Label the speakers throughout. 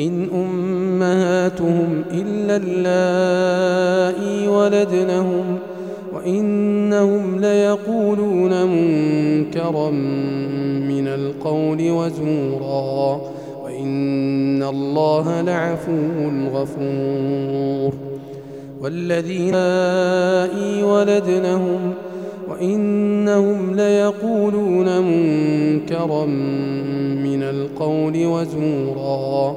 Speaker 1: إن أمهاتهم إلا اللائي ولدنهم وإنهم ليقولون منكرا من القول وزورا وإن الله لعفو غفور والذين آئي ولدنهم وإنهم ليقولون منكرا من القول وزورا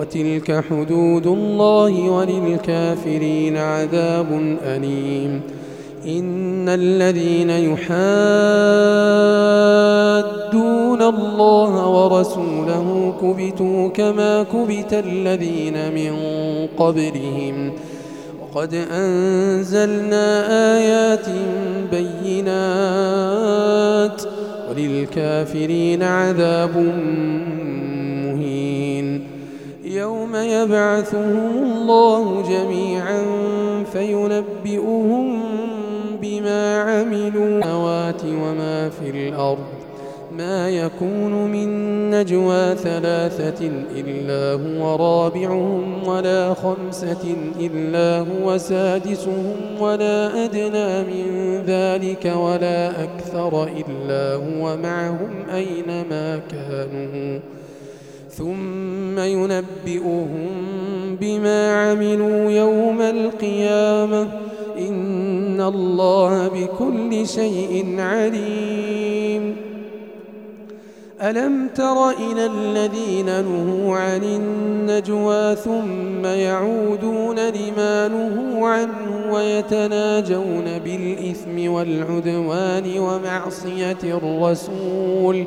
Speaker 1: وتلك حدود الله وللكافرين عذاب أليم إن الذين يحادون الله ورسوله كبتوا كما كبت الذين من قبلهم وقد أنزلنا آيات بينات وللكافرين عذاب يوم يبعثهم الله جميعا فينبئهم بما عملوا السماوات وما في الأرض ما يكون من نجوى ثلاثة إلا هو رابعهم ولا خمسة إلا هو سادسهم ولا أدنى من ذلك ولا أكثر إلا هو معهم أينما كانوا ثم ينبئهم بما عملوا يوم القيامة إن الله بكل شيء عليم ألم تر إلى الذين نهوا عن النجوى ثم يعودون لما نهوا عنه ويتناجون بالإثم والعدوان ومعصية الرسول ؟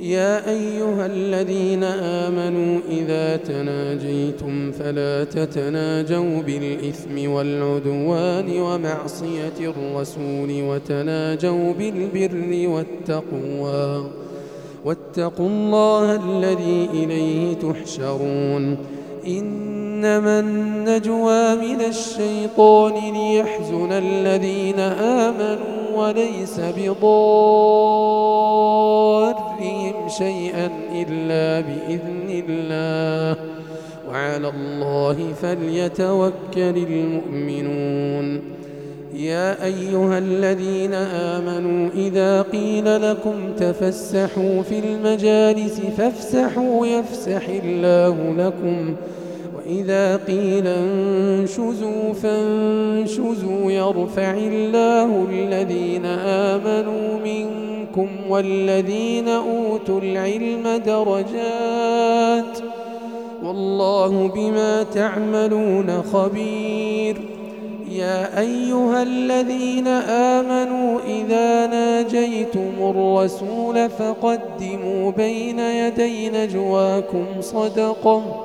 Speaker 1: يا أيها الذين آمنوا إذا تناجيتم فلا تتناجوا بالإثم والعدوان ومعصية الرسول وتناجوا بالبر والتقوى واتقوا الله الذي إليه تحشرون إنما النجوى من الشيطان ليحزن الذين آمنوا وليس بضار شيئا إلا بإذن الله وعلى الله فليتوكل المؤمنون يا أيها الذين آمنوا إذا قيل لكم تفسحوا في المجالس فافسحوا يفسح الله لكم ۖ وإذا قيل انشزوا فانشزوا يرفع الله الذين آمنوا منكم والذين أوتوا العلم درجات والله بما تعملون خبير يا أيها الذين آمنوا إذا ناجيتم الرسول فقدموا بين يدي نجواكم صدقه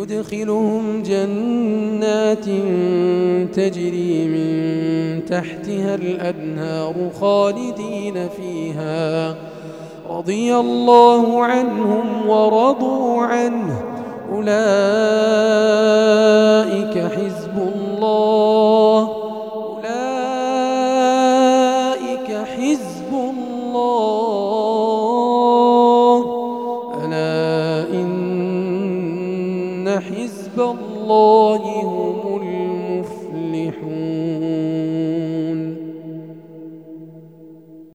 Speaker 1: يدخلهم جنات تجري من تحتها الأنهار خالدين فيها رضي الله عنهم ورضوا عنه أولئك حزب الله